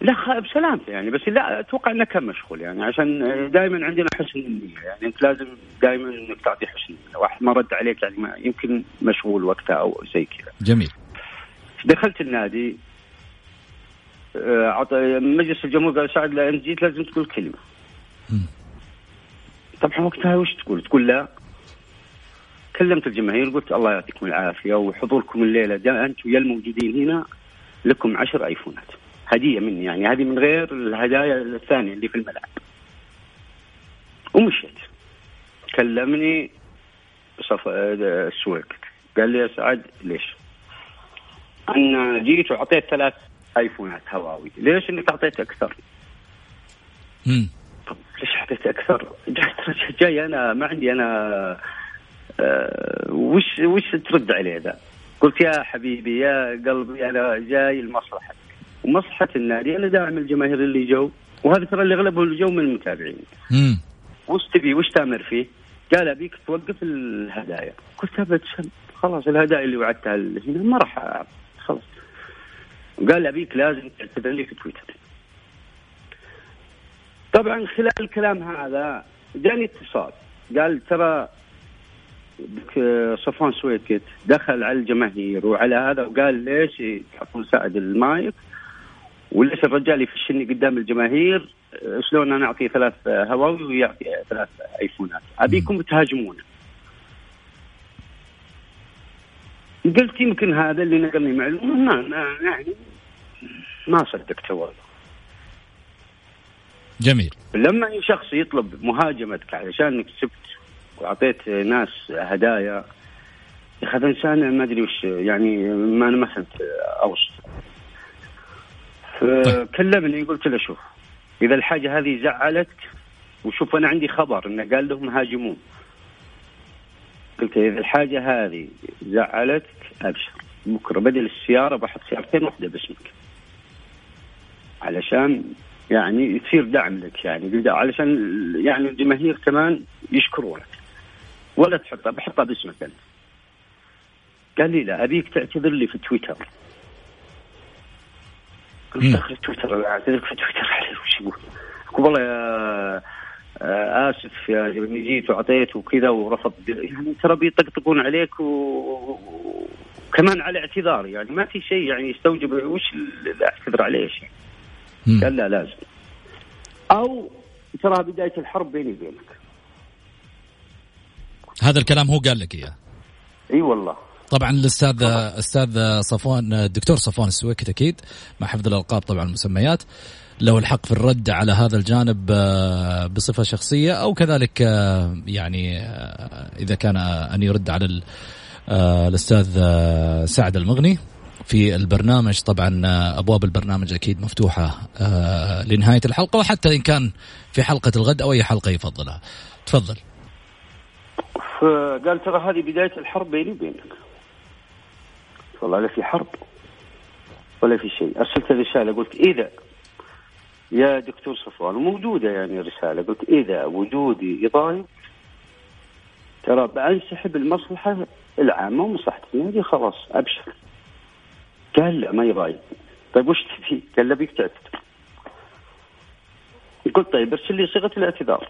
لا بسلامته يعني بس لا أتوقع إنه كان مشغول يعني عشان دائما عندنا حسن النية يعني انت لازم دائما إنك تعطي حسن النية واحد ما رد عليك يعني ما يمكن مشغول وقتها أو زي كذا جميل دخلت النادي آه، عطى مجلس الجمهور قال سعد لا انت جيت لازم تقول كلمة. طبعا وقتها وش تقول؟ تقول لا. كلمت الجماهير قلت الله يعطيكم العافية وحضوركم الليلة. ده أنتم يا الموجودين هنا لكم عشر آيفونات. هدية مني يعني. هذه من غير الهدايا الثانية اللي في الملعب. ومشيت. كلمني صفوان السويكت. قال لي يا سعد ليش؟ أنا جيت وأعطيت ثلاث آيفونات هواوي. ليش إنك اعطيت أكثر؟ ليش اعطيت أكثر؟ جاي, أنا ما عندي أنا آه وش وش ترد عليه ذا؟ قلت يا حبيبي يا قلبي أنا جاي لمصلحتك ومصلحة النادي أنا داعم الجماهير اللي جو وهذا ترى اللي اغلبه اللي جو من المتابعين مم. وش تبي وش تأمر فيه؟ قال أبيك توقف الهدايا قلت ابد خلاص الهدايا اللي وعدتها هنا ما راح. خلاص قال أبيك لازم تعتذر لي في تويتر طبعا خلال الكلام هذا جاني اتصال. قال ترى صفوان سويكت دخل على الجماهير وعلى هذا وقال ليش تعطون سعد المايك؟ وليش الرجال يفشلني قدام الجماهير؟ شلون أنا اعطيه ثلاث هواوي ويعطي ثلاث آيفونات؟ أبيكم تهاجمونه قلت يمكن هذا اللي نقلني معلومة. ما- يعني ما صدقته والله جميل. لما أي شخص يطلب مهاجمتك علشان انك كسبت وأعطيت ناس هدايا يا أخي هذا إنسان ما أدري وش يعني ما أنا ما فهمت أوصف. فكلمني قلت له شوف إذا الحاجة هذه زعلتك وشوف أنا عندي خبر إنه قال لهم هاجمون. قلت إذا الحاجة هذه زعلتك أبشر. بكرة بدل السيارة بحط سيارتين واحدة باسمك. علشان يعني تصير دعم لك يعني. علشان يعني الجماهير كمان يشكرونك ولا تحطها بحطها باسمك أنت. قال لي لا أبيك تعتذر لي في تويتر. قلت. دخل تويتر أعتذر في تويتر عليه وش يقول؟ والله يا آه، آسف يا اني جيت وأعطيت وكذا ورفض. يعني ترى بيطقطقون عليك وكمان على اعتذار يعني. ما في شيء يعني يستوجب وش اعتذر عليه يعني مم. قال لا لازم. أو ترى بداية الحرب بيني وبينك. هذا الكلام هو قال لك إياه؟ إي والله. طبعا الأستاذ أستاذ صفوان الدكتور صفوان السويكت أكيد مع حفظ الألقاب طبعا المسميات له الحق في الرد على هذا الجانب آه، بصفة شخصية أو كذلك آه، يعني آه، إذا كان أن يرد على ال- الأستاذ سعد المغني. في البرنامج. طبعا آه، أبواب البرنامج أكيد مفتوحة آه، لنهاية الحلقة وحتى إن كان في حلقة الغد أو أي حلقة يفضلها. تفضل. فقال ترى هذه بداية الحرب بيني وبينك. والله لا في حرب ولا في شيء. أرسلت رسالة قلت إذا يا دكتور صفوان وموجوده يعني رسالة. قلت إذا وجودي يضايق ترى بأنسحب المصلحة العامة ومصلحة النادي خلاص أبشر. قال لا ما يضايق طيب وش تبي؟ قال لا بيك تعتذر قلت طيب ارسل لي صيغة الاعتذار.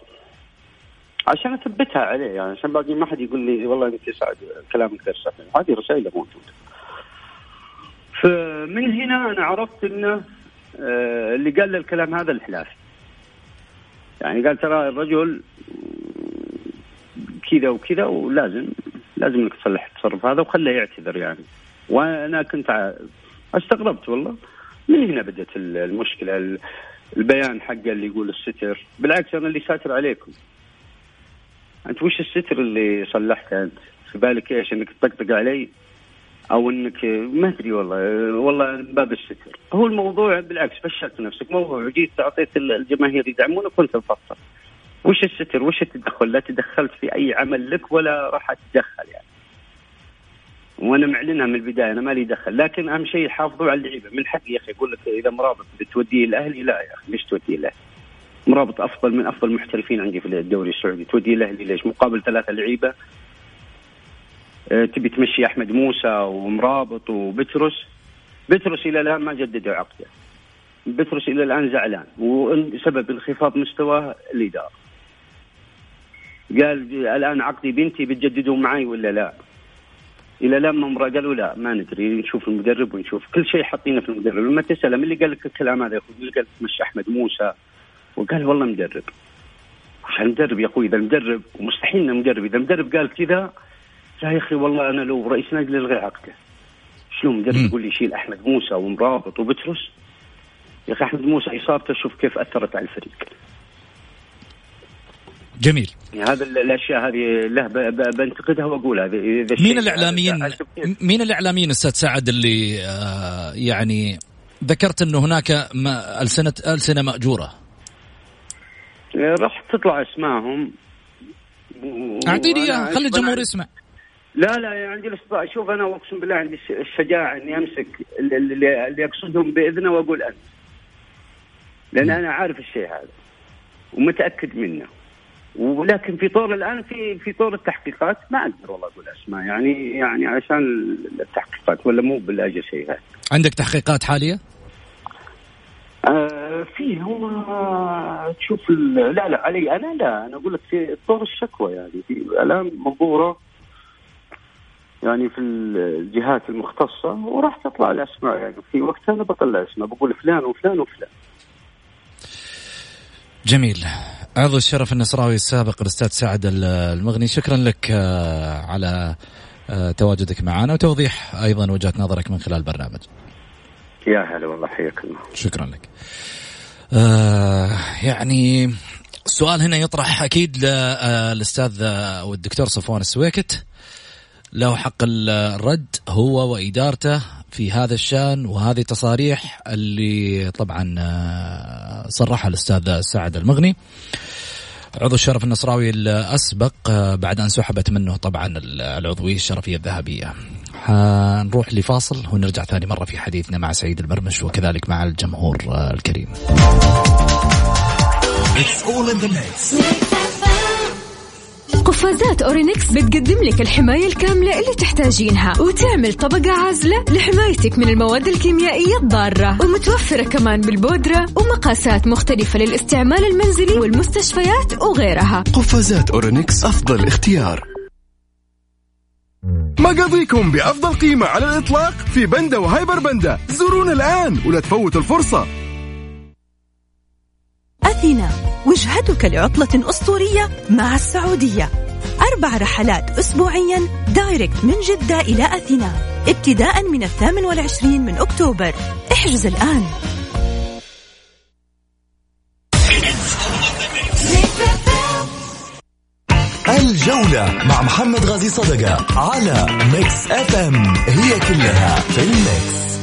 عشان اثبتها عليه يعني عشان باقي ما حد يقول لي والله أنت سعد كلامك غير صحيح. هذه رسائل موجودة. فمن هنا أنا عرفت إنه آه، اللي قال لي الكلام هذا الحلافي يعني قال ترى الرجل كذا وكذا ولازم لازم إنك تصلح التصرف هذا وخله يعتذر يعني. وأنا كنت استغربت والله. من هنا بدأت المشكلة؟ ال- البيان حقه اللي يقول الستر. بالعكس أنا اللي ساتر عليكم. أنت وش الستر اللي صلحته أنت؟ في بالك إيش؟ إنك تطقطق علي؟ أو انك ما أدري والله. والله باب الستر. هو الموضوع بالعكس فشلت نفسك. موضوع جيت اعطيت الجماهير يدعمونك وانت مفصل وش الستر؟ وش التدخل؟ لا تدخلت في أي عمل لك ولا راح أتدخل يعني. وأنا معلنها من البداية أنا مالي دخل لكن أهم شيء حافظوا على اللعيبة. من حقي يا أخي أقول لك إذا مرابط بتوديه الاهلي لا يا أخي ليش توديه الاهلي مرابط أفضل من أفضل المحترفين عندي في الدوري السعودي. تودي الاهلي ليش؟ مقابل ثلاثة لعيبة. آه، تبي تمشي أحمد موسى ومرابط وبترس بترس إلى الآن ما جددوا عقده. بترس إلى الآن زعلان. وسبب انخفاض مستواه الإدارة. قال الآن عقدي بنتي بتجددوا معي ولا لا؟ إلى الآن ممرة قالوا لا ما ندري نشوف المدرب ونشوف. كل شيء حاطينه في المدرب. لما تساله من اللي قال لك الكلام هذا يا أخوي؟ اللي قال لك مش أحمد موسى؟ وقال والله مدرب. المدرب يا أخوي إذا المدرب ومستحيل انه مدرب إذا المدرب قال كذا لا يا أخي والله أنا لو رئيس نادي الغي عقده شلون مدرب يقول لي؟ يشيل أحمد موسى ومرابط وبترس يا أخي أحمد موسى إصابته شوف كيف أثرت على الفريق. جميل. يعني هذا الأشياء هذه له بنتقدها وأقولها. اذا مين الإعلاميين؟ مين الإعلاميين أستاذ سعد اللي آه يعني ذكرت إنه هناك السنة ألسنة مأجورة؟ راح تطلع أسماءهم. أعطيني اياها خلي الجمهور يسمع. لا لا عندي الاستطاعه شوف أنا أقسم بالله عندي الشجاعة إني أمسك اللي, اللي أقصدهم بإذنه وأقول أنت. لأن أنا عارف الشيء هذا ومتأكد منه. ولكن في طور الآن في في طور التحقيقات ما أقدر والله أقول أسماء. يعني يعني عشان التحقيقات ولا مو بالأجل شيء هذا. عندك تحقيقات حالية؟ آه في هو تشوف لا لا علي أنا لا أنا أقول لك في طور الشكوى يعني. في الآن منظورة يعني في الجهات المختصة وراح تطلع الأسماء يعني. في وقتها أنا بطلع أسماء بقول فلان وفلان وفلان. جميل عضو الشرف النصراوي السابق الأستاذ سعد المغني شكرا لك آه، على آه، تواجدك معنا وتوضيح أيضا وجهة نظرك من خلال البرنامج. يا هلا والله حياك الله. شكرا لك. آه يعني السؤال هنا يطرح أكيد للاستاذ آه، والدكتور صفوان السويكت له حق الرد هو وإدارته في هذا الشأن وهذه تصاريح اللي طبعا آه، صرحها الأستاذ سعد المغني عضو الشرف النصراوي الأسبق آه، بعد أن سحبت منه طبعا العضويه الشرفيه الذهبيه. حنروح لفاصل ونرجع ثاني مرة في حديثنا مع سعيد البرمش وكذلك مع الجمهور آه، الكريم. It's all in the mix. قفازات أورينكس بتقدم لك الحماية الكاملة اللي تحتاجينها. وتعمل طبقة عازلة لحمايتك من المواد الكيميائية الضارة. ومتوفرة كمان بالبودرة ومقاسات مختلفة للاستعمال المنزلي والمستشفيات وغيرها. قفازات أورينكس أفضل اختيار. مقاضيكم بأفضل قيمة على الإطلاق في بندا وهايبر بندا زورونا الآن ولا تفوتوا الفرصة. أثينا وجهتك لعطلة أسطورية مع السعودية. أربع رحلات أسبوعيا direct من جدة إلى أثينا ابتداء من الثامن والعشرين من أكتوبر. احجز الآن. الجولة مع محمد غازي صدقة على Mix FM هي كلها في ال Mix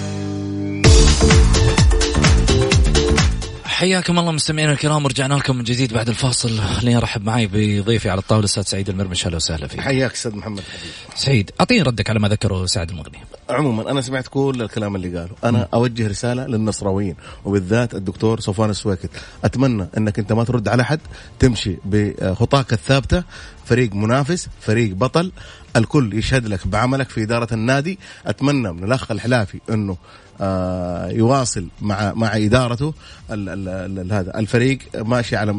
حياكم الله مستمعينا الكرام ورجعنا لكم من جديد بعد الفاصل. خليني أرحب معي بضيفي على الطاولة أستاذ سعيد البرمشة. أهلا وسهلا فيك. حياك أستاذ محمد حبيبي سعيد أعطيني ردك على ما ذكره سعد المغني. عموما أنا سمعت كل الكلام اللي قاله. أنا م. أوجه رسالة للنصراويين وبالذات الدكتور صفوان السويكت. أتمنى أنك أنت ما ترد على حد تمشي بخطاك الثابتة فريق منافس فريق بطل الكل يشهد لك بعملك في إدارة النادي. أتمنى من الأخ الحلافي أنه آه، يواصل مع مع إدارته هذا. الفريق ماشي على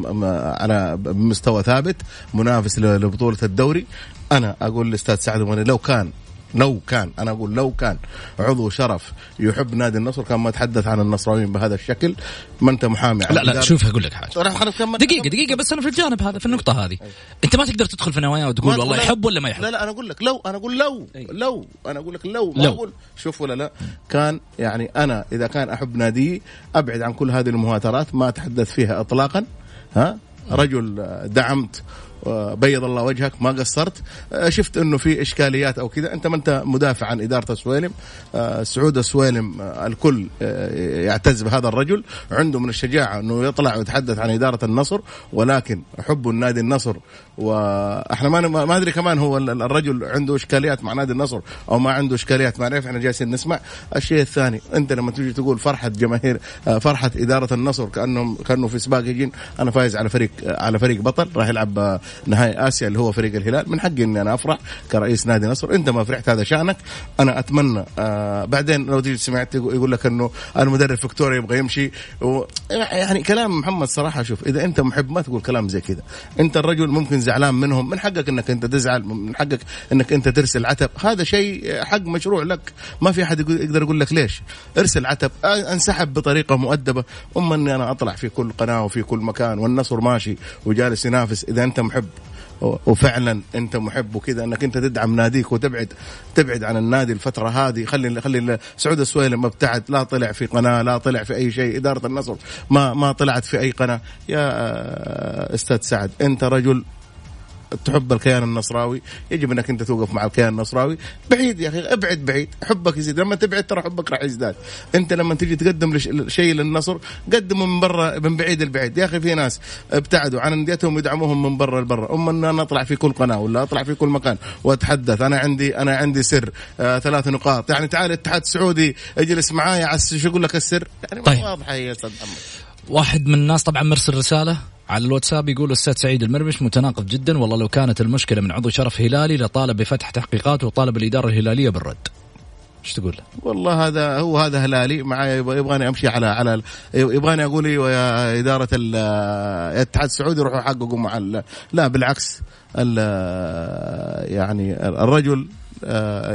على مستوى ثابت منافس لبطولة الدوري. أنا أقول للاستاذ سعد لو كان لو كان أنا أقول لو كان عضو شرف يحب نادي النصر كان ما تحدث عن النصراويين بهذا الشكل ما أنت محامي لا لا شوف أقول لك حاجة. دقيقة دقيقة بس أنا في الجانب هذا في النقطة هذه. أنت ما تقدر تدخل في نوايا وتقول والله يحب ولا ما يحب. لا لا أنا أقول لك لو أنا أقول لو لو أنا أقول لك لو ما لو. أقول. شوف ولا لا. كان يعني أنا إذا كان أحب نادي أبعد عن كل هذه المهاترات ما أتحدث فيها اطلاقا. ها؟ رجل دعمت بيض الله وجهك ما قصرت. آه، شفت إنه في إشكاليات أو كذا أنت ما أنت مدافع عن إدارة السويلم آه، سعود السويلم آه، الكل يعتز بهذا الرجل. عنده من الشجاعة إنه يطلع ويتحدث عن إدارة النصر ولكن حب النادي النصر وإحنا ما ما أدري كمان هو الرجل عنده إشكاليات مع نادي النصر أو ما عنده إشكاليات ما نعرف إحنا جالسين نسمع. الشيء الثاني أنت لما تيجي تقول فرحة جماهير آه، فرحة إدارة النصر كانهم كأنه في سباق يجين أنا فايز على فريق على فريق بطل راح يلعب آه، نهائي آسيا اللي هو فريق الهلال. من حقي إني أنا أفرح كرئيس نادي نصر. أنت ما فرحت هذا شأنك. أنا أتمنى آه بعدين لو تيجي سمعت يقول لك إنه المدرب فيكتوريا يبغى يمشي. يعني كلام محمد صراحة شوف إذا أنت محب ما تقول كلام زي كذا. أنت الرجل ممكن زعلان منهم من حقك إنك أنت تزعل من حقك إنك أنت ترسل عتب. هذا شيء حق مشروع لك. ما في أحد يقدر يقول لك ليش؟ ارسل عتب. انسحب بطريقة مؤدبة. اما اني أنا أطلع في كل قناة وفي كل مكان والنصر ماشي وجالس ينافس. إذا أنت محب وفعلا أنت محب وكذا إنك أنت تدعم ناديك وتبعد تبعد عن النادي الفترة هذه. خلي خلي سعود السويلم ما ابتعد لا طلع في قناة لا طلع في أي شيء. إدارة النصر ما ما طلعت في أي قناة. يا أستاذ سعد أنت رجل تحب الكيان النصراوي؟ يجب أنك أنت توقف مع الكيان النصراوي. بعيد يا أخي أبعد بعيد. حبك يزيد. لما تبعد ترى حبك راح يزداد. أنت لما تيجي تقدم شيء للنصر قدمه من برا من بعيد لبعيد. يا أخي في ناس ابتعدوا عن أنديتهم يدعموهم من برا لبرا. اما ان أنا أطلع في كل قناة ولا أطلع في كل مكان وأتحدث. أنا عندي أنا عندي سر آه ثلاث نقاط. يعني تعال الاتحاد السعودي اجلس معايا على شو أقول لك السر؟ يعني طيب. واضحة يا أستاذ محمد. واحد من الناس طبعا مرسل رسالة. على الواتساب يقول الاستاذ سعيد المرمش متناقض جدا والله لو كانت المشكلة من عضو شرف هلالي لطالب بفتح تحقيقات وطالب الإدارة الهلالية بالرد. إيش تقول؟ والله هذا هو هذا هلالي معي يبغاني أمشي على على يبغاني أقول أيوه يا إدارة الاتحاد السعودي روحوا حققوا مع لا بالعكس يعني الرجل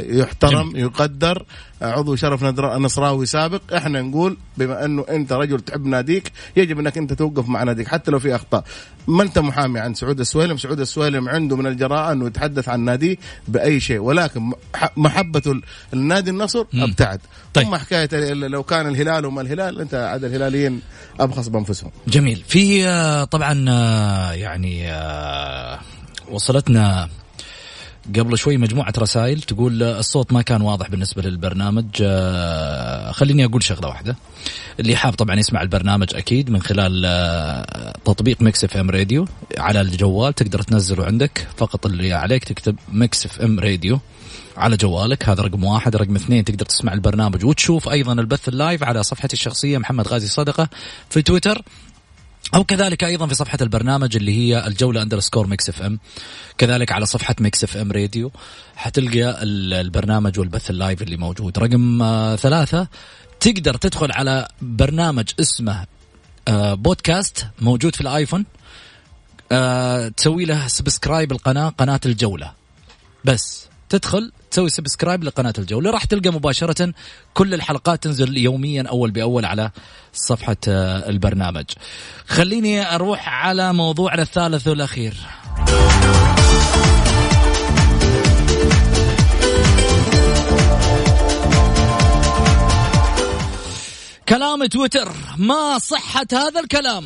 يحترم جميل. يقدر. عضو شرف نصراوي سابق. إحنا نقول بما أنه أنت رجل تحب ناديك يجب أنك أنت توقف مع ناديك حتى لو في أخطاء. ما أنت محامي عن سعود السويلم؟ سعود السويلم عنده من الجراءة أنه يتحدث عن ناديه بأي شيء. ولكن محبته النادي النصر أبتعد. طيب. أما حكاية لو كان الهلال وما الهلال أنت عاد الهلاليين أبخص بأنفسهم. جميل. في آه، طبعا آه، يعني وصلتنا قبل شوي مجموعة رسائل تقول الصوت ما كان واضح بالنسبة للبرنامج. آه، خليني أقول شغلة واحدة. اللي حاب طبعا يسمع البرنامج أكيد من خلال آه، تطبيق Mix FM Radio على الجوال تقدر تنزله عندك. فقط اللي عليك تكتب Mix FM Radio على جوالك. هذا رقم واحد. رقم اثنين تقدر تسمع البرنامج وتشوف أيضا البث ال live على صفحتي الشخصية محمد غازي صدقة في تويتر. أو كذلك أيضا في صفحة البرنامج اللي هي الجولة underscore Mix FM كذلك على صفحة Mix FM Radio حتلقى البرنامج والبث ال live اللي موجود. رقم آه ثلاثة. تقدر تدخل على برنامج اسمه آه بودكاست موجود في الآيفون. آه تسوي له subscribe القناة قناة الجولة. بس. تدخل تسوي subscribe لقناة الجولة راح تلقى مباشرة كل الحلقات تنزل يوميا أول بأول على صفحة آه، البرنامج. خليني أروح على موضوعنا الثالث والأخير. كلام تويتر ما صحة هذا الكلام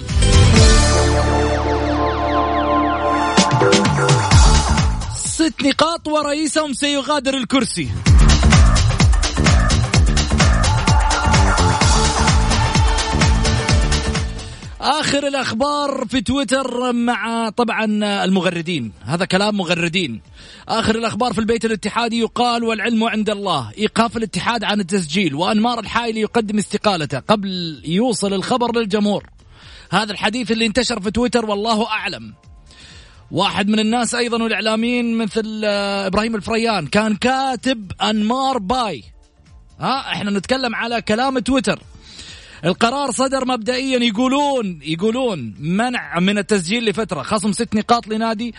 ست نقاط ورئيسهم سيغادر الكرسي. آخر الأخبار في تويتر مع طبعا المغردين. هذا كلام مغردين. آخر الأخبار في البيت الاتحادي يقال والعلم عند الله. إيقاف الاتحاد عن التسجيل وأنمار الحايلي يقدم استقالته قبل يوصل الخبر للجمهور. هذا الحديث اللي انتشر في تويتر والله أعلم. واحد من الناس أيضا والإعلاميين مثل آه، إبراهيم الفريان كان كاتب أنمار باي. ها إحنا نتكلم على كلام تويتر. القرار صدر مبدئيا يقولون يقولون منع من التسجيل لفترة خصم ست نقاط لنادي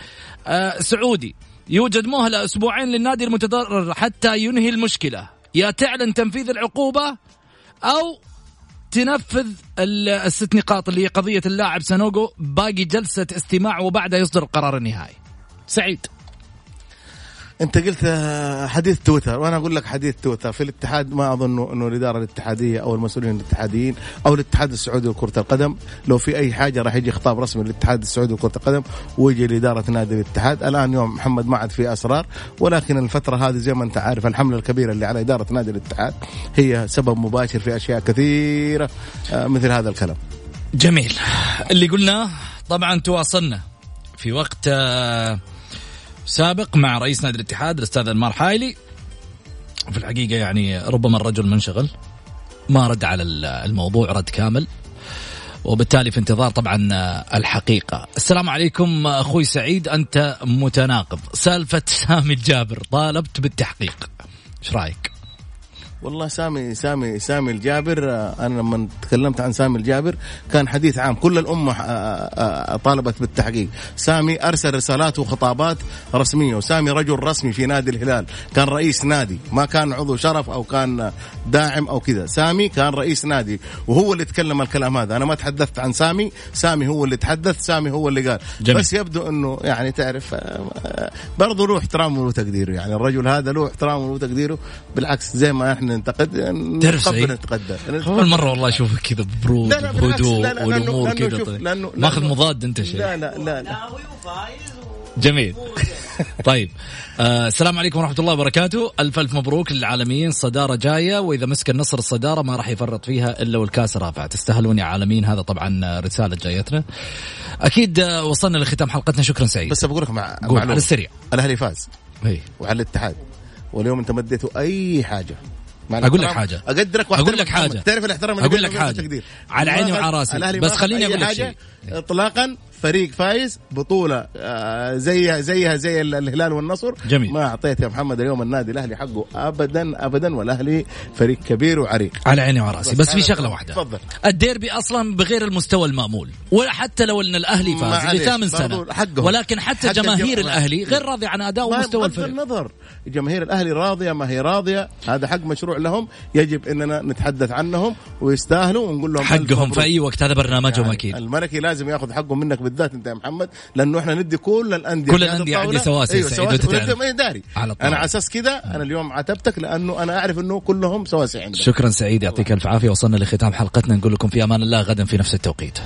آه سعودي. يوجد مهلة أسبوعين للنادي المتضرر حتى ينهي المشكلة. يا تعلن تنفيذ العقوبة أو تنفذ الست نقاط اللي هي قضيه اللاعب سانوغو باقي جلسة استماع وبعدها يصدر القرار النهائي. سعيد. انت قلت حديث تويتر وأنا أقول لك حديث تويتر. في الاتحاد ما اظن انه الاداره الاتحاديه أو المسؤولين الاتحاديين أو الاتحاد السعودي لكرة القدم لو في اي حاجة راح يجي خطاب رسمي للاتحاد السعودي لكرة القدم ويجي لإدارة نادي الاتحاد. الآن يوم محمد ما عاد في أسرار ولكن الفترة هذه زي ما انت عارف الحملة الكبيرة اللي على إدارة نادي الاتحاد هي سبب مباشر في أشياء كثيرة آه، مثل هذا الكلام. جميل. اللي قلناه طبعا تواصلنا في وقت آه، سابق مع رئيس نادي الاتحاد الأستاذ أنمار حايلي. في الحقيقة يعني ربما الرجل منشغل ما رد على الموضوع رد كامل. وبالتالي في انتظار طبعا الحقيقة. السلام عليكم أخوي سعيد أنت متناقض. سالفة سامي الجابر طالبت بالتحقيق. إيش رأيك؟ والله سامي سامي سامي الجابر آه، أنا لما تكلمت عن سامي الجابر كان حديث عام. كل الأمة آه، آه، طالبت بالتحقيق. سامي أرسل رسالات وخطابات رسمية وسامي رجل رسمي في نادي الهلال. كان رئيس نادي ما كان عضو شرف أو كان داعم أو كذا. سامي كان رئيس نادي وهو اللي تكلم الكلام هذا. أنا ما تحدثت عن سامي سامي هو اللي تحدث سامي هو اللي قال. جميل. بس يبدو إنه يعني تعرف برضه له احترامه وله تقديره. يعني الرجل هذا له احترامه وله تقديره بالعكس زي ما إحنا ننتقد تعرف سعيد؟ نتقدم اول مرة والله أشوفك كذا ببرود بهدوء والأمور كذا طيب. ماخذ مضاد أنت شيء لا لا لا, لا. جميل. طيب. آه السلام عليكم ورحمة الله وبركاته. ألف ألف مبروك للعالميين صدارة جاية وإذا مسك النصر الصدارة ما راح يفرط فيها إلا والكاس رافع تستاهلون يا عالمين. هذا طبعا رسالة جايتنا. أكيد آه، وصلنا لختام حلقتنا. شكرا سعيد. بس بقول لك مع على السريع. الأهلي فاز. هي. وعلى الاتحاد. واليوم أنت مديته أي حاجة. أقول لك حاجة. أقدرك أقول لك حاجة. تعرف الاحترام أقول لك حاجة. على عيني وعلى راسي. بس خليني أقول لك شيء. اطلاقا فريق فايز بطولة آه، زيها زيها زي الهلال والنصر. جميل. ما أعطيت يا محمد اليوم النادي الأهلي حقه ابدا ابدا والأهلي فريق كبير وعريق. على عيني وراسي بس, بس في شغلة واحدة. تفضل الديربي أصلا بغير المستوى المأمول. وحتى لو أن الأهلي فاز لثامن سنة. حقهم. ولكن حتى حق جماهير الأهلي غير راضيه عن أداء ومستوى الفريق. النظر. جماهير الأهلي راضية ما هي راضية. هذا حق مشروع لهم. يجب إننا نتحدث عنهم ويستاهلوا ونقول لهم حقهم في أي وقت. هذا برنامجهم يعني أكيد. الملكي لازم ياخذ حقه منك بالذات انت يا محمد لأنه إحنا ندي كل الأندية كل الأندية عندي سواسي أيوة سواسي. داري. على أنا على أساس كذا أنا اليوم عاتبتك لأنه أنا أعرف إنه كلهم سواسي عندك. شكرا سعيد يعطيك ألف عافية وصلنا لختام حلقتنا نقول لكم في أمان الله غدا في نفس التوقيت.